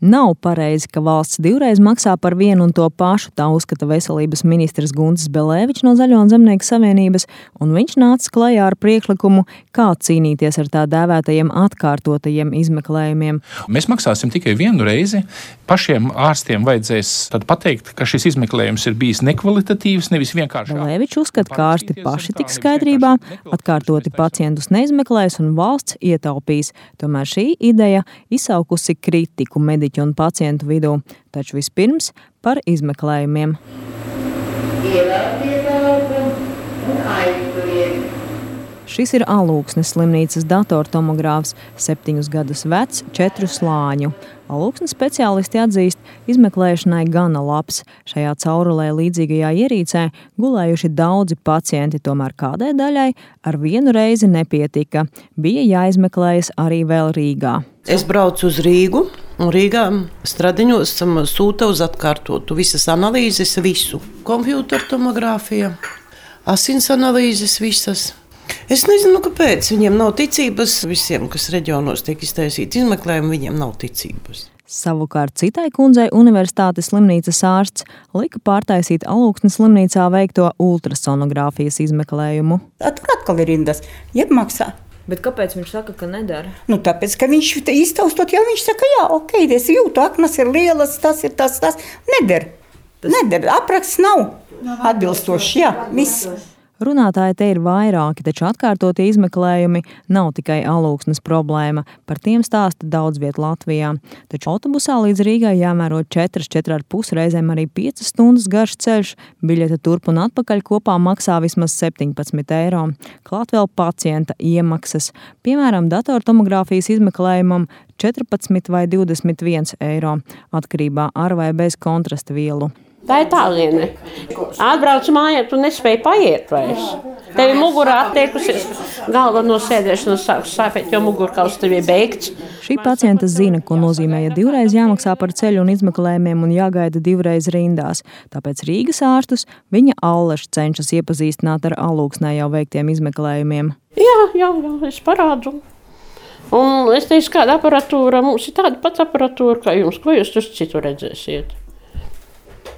Nav pareizi, ka valsts divreiz maksā par vienu un to pašu, tā uzskata veselības ministrs Guntis Belēvičs no Zaļo un Zemnieku savienības, un viņš nāca klajā ar priekšlikumu, kā cīnīties ar tā dēvētajiem atkārtotajiem izmeklējumiem. Mēs maksāsim tikai vienu reizi. Pašiem ārstiem vajadzēs pateikt, ka šis izmeklējums ir bijis nekvalitatīvs, nevis vienkārši. Belēvičs uzskata, ka ārsti paši tiks skaidrībā, atkārtoti pacientus neizmeklēs un valsts ietaupīs. Tomēr šī ideja izsaukusi kritiku mediķu mediķu un pacientu vidū, taču vispirms par izmeklējumiem. Ievēlties augu un aizturiet. Šis ir Alūksnes slimnīcas datortomogrāfs, septiņus gadus vecs, četru slāņu. Alūksnes speciālisti atzīst, izmeklēšanai gana labs. Šajā caurulē līdzīgajā ierīcē gulējuši daudzi pacienti, tomēr kādai daļai ar vienu reizi nepietika. Bija jāizmeklējas arī vēl Rīgā. Es braucu uz Rīgu. Un Rīgā stradiņos sūta uz atkārtotu visas analīzes, visu. Kompjūter tomogrāfija, asins analīzes visas. Es nezinu, kāpēc viņiem nav ticības. Visiem, kas reģionos tiek iztaisīti izmeklējumi, viņiem nav ticības. Savukārt citai kundzei Universitātes slimnīcas ārsts lika pārtaisīt alūksnes slimnīcā veikto ultrasonogrāfijas izmeklējumu. Tur atkal ir rindas, jeb maksā. Bet kāpēc viņš saka, ka nedara? Nu, tāpēc, ka viņš iztaustot, jau viņš saka, jā, ok, es jūtu, aknas ir lielas, tas ir tas, tas. Nedara. Tas... Nedara. Apraksts nav atbilstošs, jā, viss. Runātāji te ir vairāki, taču atkārtotie izmeklējumi nav tikai alūksnes problēma. Par tiem stāsta daudz vietu Latvijā. Taču autobusā līdz Rīgai jāmēro 4, 4,5 reizēm arī 5 stundas garš ceļš. Biļete turp un atpakaļ kopā maksā vismaz 17 eiro. Klāt vēl pacienta iemaksas. Piemēram, datortomogrāfijas izmeklējumam 14 vai 21 eiro atkarībā ar vai bez kontrasta vielu. Tā ir tāliene. Atbrauc mājā, tu nespēji paiet vairs. Tev ir mugurā attiekusies, galva no sēdēšanas sāpēt, jo mugurkauls tev ir beigts. Šī pacienta zina, ko nozīmē, ja divreiz jāmaksā par ceļu un izmeklējumiem un jāgaida divreiz rindās. Tāpēc Rīgas ārstus viņa Alleša cenšas iepazīstināt ar alūksnē jau veiktiem izmeklējumiem. Jā, jā, jā es parādu. Un es teicu, kāda aparatūra mums ir tāda pati aparatūra kā jums, ko jūs tur citur redzēsiet.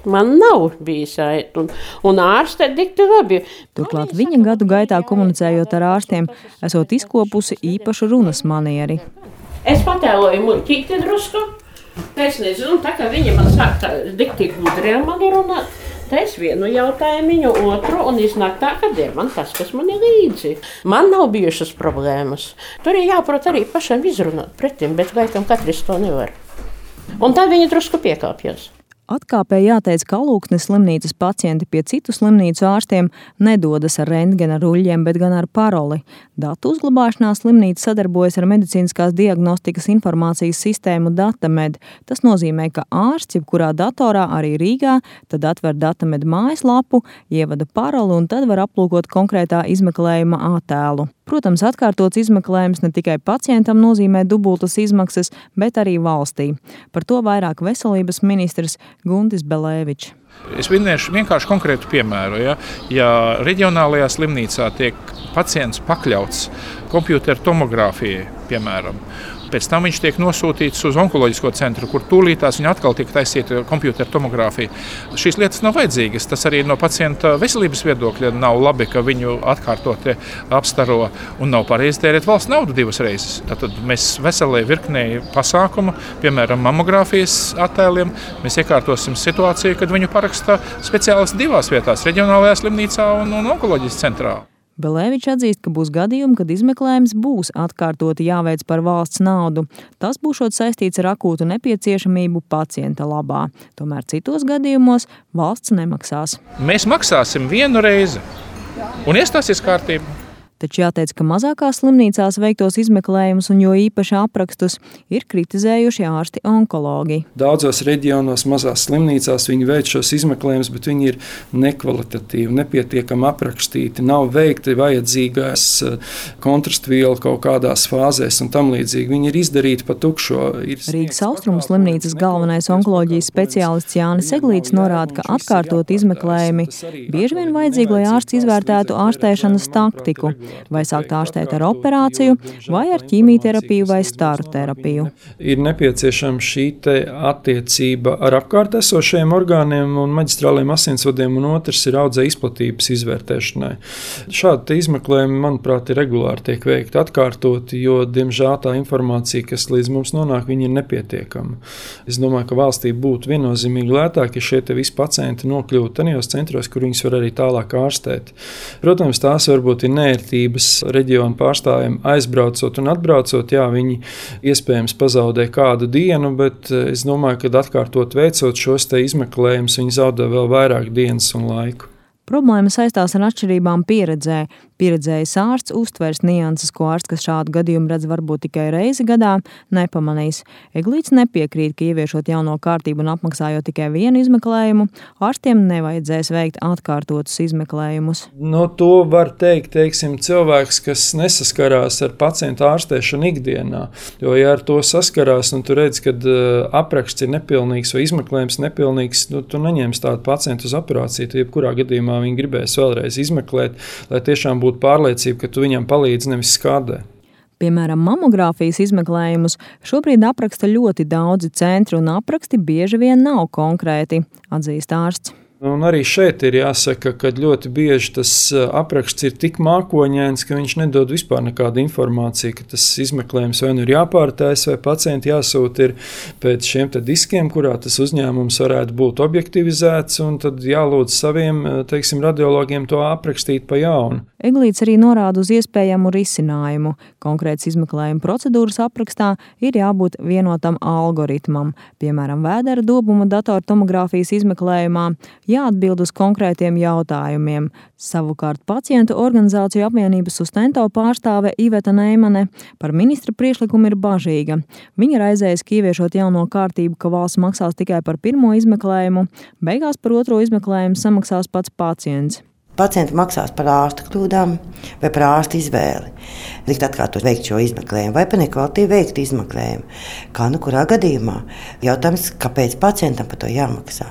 Man nav bijis ait, un, un ārste dikti labi. Turklāt viņa gadu gaitā komunicējot ar ārstiem, esot izkopusi īpašu runas manieri. Es patēloju muļķīti drusku. Es nezinu, tā kā viņa man sāk tā dikti gudri ar mani runāt. Es vienu jautājumu, otru, un iznāk tā, ka ir man tas, kas man ir līdzi. Man nav bijušas problēmas. Tur ir jāprot arī pašam izrunāt pretim, bet laikam katrs to nevar. Un tad viņi drusku piekāpjas. Atkāpē jāteic, ka Alūksnes slimnīcas pacienti pie citu slimnīcu ārstiem nedodas ar rentgena ruļļiem, bet gan ar paroli. Datu uzglabāšanā slimnīca sadarbojas ar medicīniskās diagnostikas informācijas sistēmu Datamed. Tas nozīmē, ka ārsts jebkurā datorā, arī Rīgā, tad atver Datamed mājaslapu, ievada paroli un tad var aplūkot konkrētā izmeklējuma attēlu. Protams, atkārtots izmeklējums ne tikai pacientam nozīmē dubultas izmaksas, bet arī valstī. Par to vairāk veselības ministrs Guntis Belēvičs. Es minēšu vienkārši konkrētu piemēru. Ja, ja reģionālajā slimnīcā tiek pacients pakļauts kompjuteru tomogrāfijai, piemēram, Pēc tam viņš tiek nosūtīts uz onkoloģisko centru, kur tūlītās viņa atkal tiek taisīta kompjutora tomogrāfija. Šīs lietas nav vajadzīgas. Tas arī no pacienta veselības viedokļa nav labi, ka viņu atkārtoti apstaro un nav pareizi tērēt valsts naudu divas reizes. Tad mēs veselē virknē pasākumu, piemēram, mammogrāfijas attēliem, mēs iekārtosim situāciju, kad viņu paraksta speciālisti divās vietās - reģionālajā slimnīcā un, un onkoloģijas centrā. Belēvičs atzīst, ka būs gadījumi, kad izmeklējums būs atkārtoti jāveic par valsts naudu. Tas būs saistīts ar akūtu nepieciešamību pacienta labā. Tomēr citos gadījumos valsts nemaksās. Mēs maksāsim vienu reizi, un iestāsies kārtībā. Taču jāteic, ka mazākās slimnīcās veiktos izmeklējumus un jo īpaši aprakstus ir kritizējuši ārsti onkologi. Daudzos reģionos, mazās slimnīcās viņi veic šos izmeklējumus, bet viņi ir nekvalitatīvi, nepietiekami aprakstīti, nav veikti vajadzīgās eh, kontrastvielu kaut kādās fāzēs un tam līdzīgi. Viņi ir izdarīti pa tukšo. Rīgas austrumu slimnīcas galvenais onkoloģijas speciālists Jānis Eglīts norāda, ka atkārtot izmeklējumi bieži vien vajadzīgi, lai ārsts izvērtētu ārstēšanas taktiku. Vai sākt ārstēt ar operāciju, vai ar ķīmijterapiju vai staru terapiju. Ir nepieciešama šī attiecība ar apkārt esošiem orgāniem un maģistrāliem asinsvadiem, un otrs ir audzē izplatības izvērtēšanai. Šādi izmeklējumi, manuprāt, ir regulāri tiek veikti atkārtoti, jo, diemžēl, tā informācija, kas līdz mums nonāk, ir nepietiekama. Es domāju, ka valstī būtu viennozīmīgi lētāk, ja šie visi pacienti nokļūtu tajos centros, kur viņus var arī tālāk ārstēt. Protams, tās varbūt ir nērtības reģionu pārstāvjiem aizbraucot un atbraucot. Jā, viņi iespējams pazaudē kādu dienu, bet eh, es domāju, ka atkārtot veicot šos izmeklējumus, viņi zaudē vēl vairāk dienas un laiku. Problēma saistās ar atšķirībām pieredzē. Pieredzējis ārsts uztvers nianses, ko ārsts, kas šādu gadījumu redz varbūt tikai reizi gadā, nepamanīs. Eglīts nepiekrīt, ka ieviešot jauno kārtību un apmaksājot tikai vienu izmeklējumu, ārstiem nevajadzēs veikt atkārtotus izmeklējumus. No to var teikt, teiksim, cilvēks, kas nesaskarās ar pacientu ārstēšanu ikdienā. Jo, ja ar to saskarās un tu redz, ka uh, apraksts ir nepilnīgs vai izmeklējums nepilnīgs, nu, tu neņemsi tādu pacientu uz operāciju. Tu jebkurā gadījumā viņi gribēs vēlreiz izmeklēt, lai tiešām būtu pārliecība, ka tu viņam palīdzi, nevis skādē. Piemēram, mamogrāfijas izmeklējumus šobrīd apraksta ļoti daudzi centri, un apraksti bieži vien nav konkrēti, atzīst ārsts. Un arī šeit ir jāsaka, ka ļoti bieži tas eh, apraksts ir tik mākoņains, ka viņš nedod vispār nekādu informāciju, ka tas izmeklējums vai nu ir jāpārtais, vai pacienti jāsūta pēc šiem diskiem, kurā tas uzņēmums varētu būt objektivizēts, un tad jālūdz saviem eh, teiksim, radiologiem to aprakstīt pa jaunu. Eglīts arī norāda uz iespējamu risinājumu. Konkrēts izmeklējuma procedūras aprakstā ir jābūt vienotam algoritmam, piemēram, vēdera dobuma datortomogrāfijas izmeklējumā jāatbild uz konkrētiem jautājumiem. Savukārt pacientu organizāciju apvienības sustento pārstāve Iveta Neimane par ministra priekšlikumu ir bažīga. Viņa raizējas, ka ieviešot jauno kārtību, ka valsts maksās tikai par pirmo izmeklējumu, beigās par otro izmeklējumu samaksās pats pacients. Pacienti maksās par ārsta kļūdām vai par ārsta izvēli. Likt atkārtot veikt šo izmeklējumu vai par nekvalitatīvu veikt izmeklējumu. Kā nu kurā gadījumā? Jautājums, kāpēc pacientam par to jāmaksā?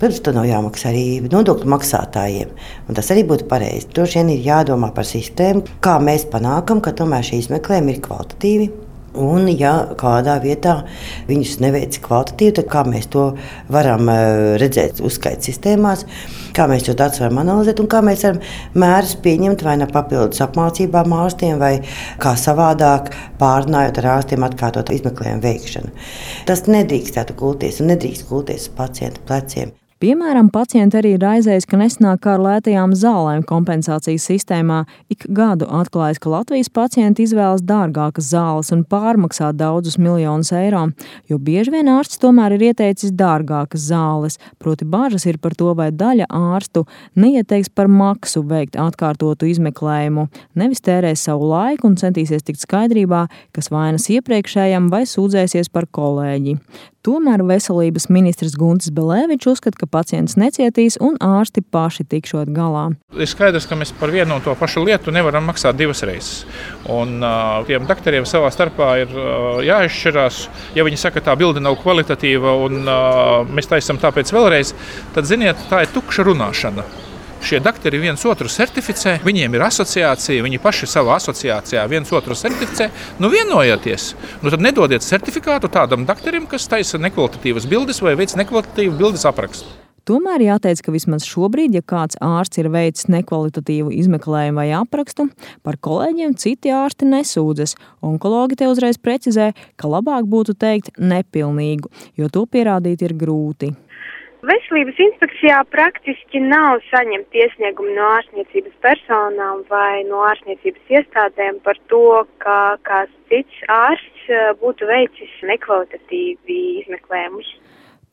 Protams, to nav jāmaksā arī nodokļu maksātājiem. Tas arī būtu pareizi. Droši vien ir jādomā par sistēmu, kā mēs panākam, ka tomēr šī izmeklējuma ir kvalitatīva Un, ja kādā vietā viņus neveic kvalitatīvi, tad kā mēs to varam eh, redzēt uzskaits sistēmās, kā mēs šo datus varam analizēt un kā mēs varam mērus pieņemt vai no papildus apmācībām ārstiem vai kā savādāk pārnājot ar ārstiem atkārtot izmeklējumu veikšanu. Tas nedrīkstētu gulties un nedrīkst gulties uz pacientu pleciem. Piemēram, pacienti arī raizējas, ka nesenāk kā ar lētajām zālēm kompensācijas sistēmā. Ik gadu atklājas, ka Latvijas pacienti izvēlas dārgākas zāles un pārmaksā daudzus miljonus eiro, jo bieži vien ārsts tomēr ir ieteicis dārgākas zāles, proti bāžas ir par to, vai daļa ārstu neieteiks par maksu veikt atkārtotu izmeklējumu, nevis tērēs savu laiku un centīsies tikt skaidrībā, kas vainas iepriekšējam vai sūdzēsies par kolēģi. Tomēr veselības ministrs Guntis Belēvičs uzskata, ka pacients necietīs un ārsti paši tikšot galā. Ir skaidrs, ka mēs par vienu un to pašu lietu nevaram maksāt divas reizes. Un uh, tiem doktoriem savā starpā ir uh, jāizšķirās. Ja viņi saka, ka tā bilde nav kvalitatīva un uh, mēs taisām tāpēc vēlreiz, tad ziniet, tā ir tukša runāšana. Šie doktori viens otru certificē, viņiem ir asociācija, viņi paši savā asociācijā viens otru certificē. Nu, vienojieties, nu, tad nedodiet certifikātu tādam doktoram, kas taisa nekvalitatīvas bildes vai veids nekvalitatīvu bildes aprakstu. Tomēr jāteic, ka vismaz šobrīd, ja kāds ārsts ir veicis nekvalitatīvu izmeklējumu vai aprakstu, par kolēģiem citi ārsti nesūdzas. Onkologi te uzreiz precizē, ka labāk būtu teikt nepilnīgu, jo to pierādīt ir grūti. Veselības inspekcijā praktiski nav saņemt iesniegumu no ārstniecības personām vai no ārstniecības iestādēm par to, ka kāds cits ārsts eh, būtu veicis nekvalitatīvi izmeklējumus.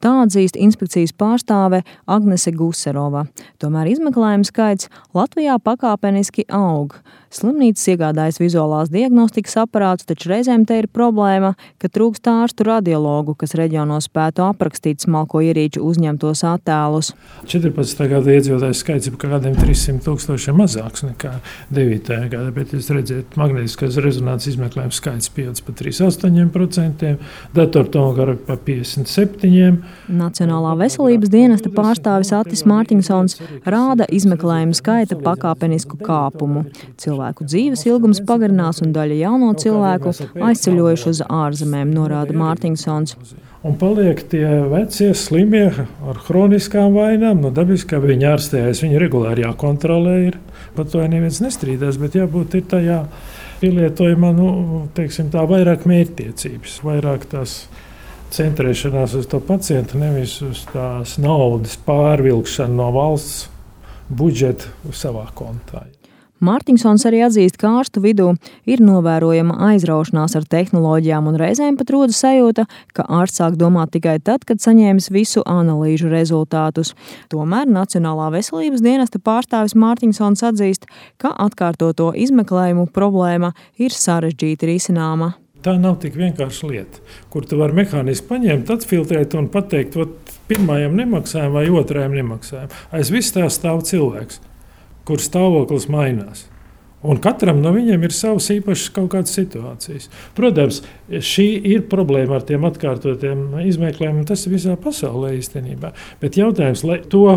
Tā atzīst inspekcijas pārstāve Agnese Guserova. Tomēr izmeklējumu skaits Latvijā pakāpeniski aug. Slimnīcas iegādājas vizuālās diagnostikas aparātus, taču reizēm te ir problēma, ka trūkst ārstu radiologu, kas reģionos spētu aprakstīt smalko ierīču uzņemtos attēlus. 14. gada iedzīvotājs skaits ir kādiem 300 tūkstošiem mazāks nekā 9. gada, bet jūs redzat, magnētiskās rezonances izmeklējums skaits pieaudz par 38%, datortomogrāfija par 57%. Nacionālā veselības dienesta pārstāvis Atis Mārtiņsons rāda izmeklējumu skaita pakāpenisku kāpumu. Cilvēki cilvēku dzīves ilgums pagarinās un daļa jauno cilvēku aizceļojuši uz ārzemēm, norāda Mārtiņsons. Un paliek tie vecie slimie ar kroniskām vainām, no dabiskā viņa ārstējas, viņa regulāri jākontrolē. Ir. Par to neviens nestrīdās, bet jābūt tajā pielietojumā, nu, teiksim, tā vairāk mērķtiecības, vairāk tās centrēšanās uz to pacientu, nevis uz tās naudas pārvilkšanu no valsts budžeta savā kontā. Mārtiņsons arī atzīst, ka ārstu vidū ir novērojama aizraušanās ar tehnoloģijām, un reizēm pat rodas sajūta, ka ārsts sāk domāt tikai tad, kad saņēmis visu analīžu rezultātus. Tomēr Nacionālā veselības dienesta pārstāvis Mārtiņsons atzīst, ka atkārtoto izmeklējumu problēma ir sarežģīti risināma. Tā nav tik vienkārša lieta, kur tu vari mehāniski paņemt, atfiltrēt un pateikt, ka pirmajam nemaksājam vai otrajam nemaksājam. Aiz vis tā stāv cilvēks kur stāvoklis mainās. Un katram no viņiem ir savas īpašas kaut kādas situācijas. Protams, šī ir problēma ar tiem atkārtotiem izmeklējumiem. Tas ir visā pasaulē īstenībā. Bet jautājums, lai to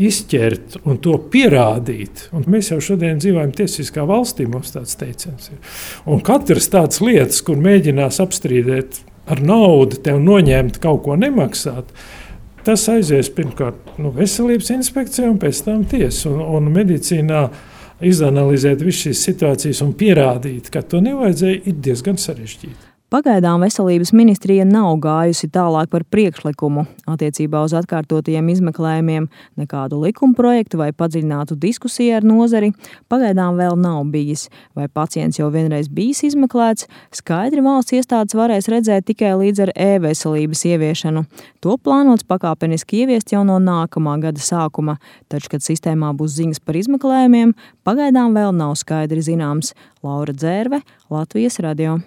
izķert un to pierādīt, un mēs jau šodien dzīvojam tiesiskā valstī, mums tāds teiciens ir. Un katrs tāds lietas, kur mēģinās apstrīdēt ar naudu, tev noņemt kaut ko nemaksāt, Tas aizies pirmkārt nu, veselības inspekcijā un pēc tam tiesā. Un, un medicīnā izanalizēt visas šīs situācijas un pierādīt, ka to nevajadzēja, ir diezgan sarežģīti. Pagaidām veselības ministrija nav gājusi tālāk par priekšlikumu attiecībā uz atkārtotajiem izmeklējumiem. Nekādu likuma projektu vai padziļinātu diskusiju ar nozari pagaidām vēl nav bijis. Vai pacients jau vienreiz bijis izmeklēts, skaidri valsts iestādes varēs redzēt tikai līdz ar e-veselības ieviešanu. To plānots pakāpeniski ieviest jau no nākamā gada sākuma, taču, kad sistēmā būs ziņas par izmeklējumiem, pagaidām vēl nav skaidri zināms. Laura Dzērve, Latvijas radio.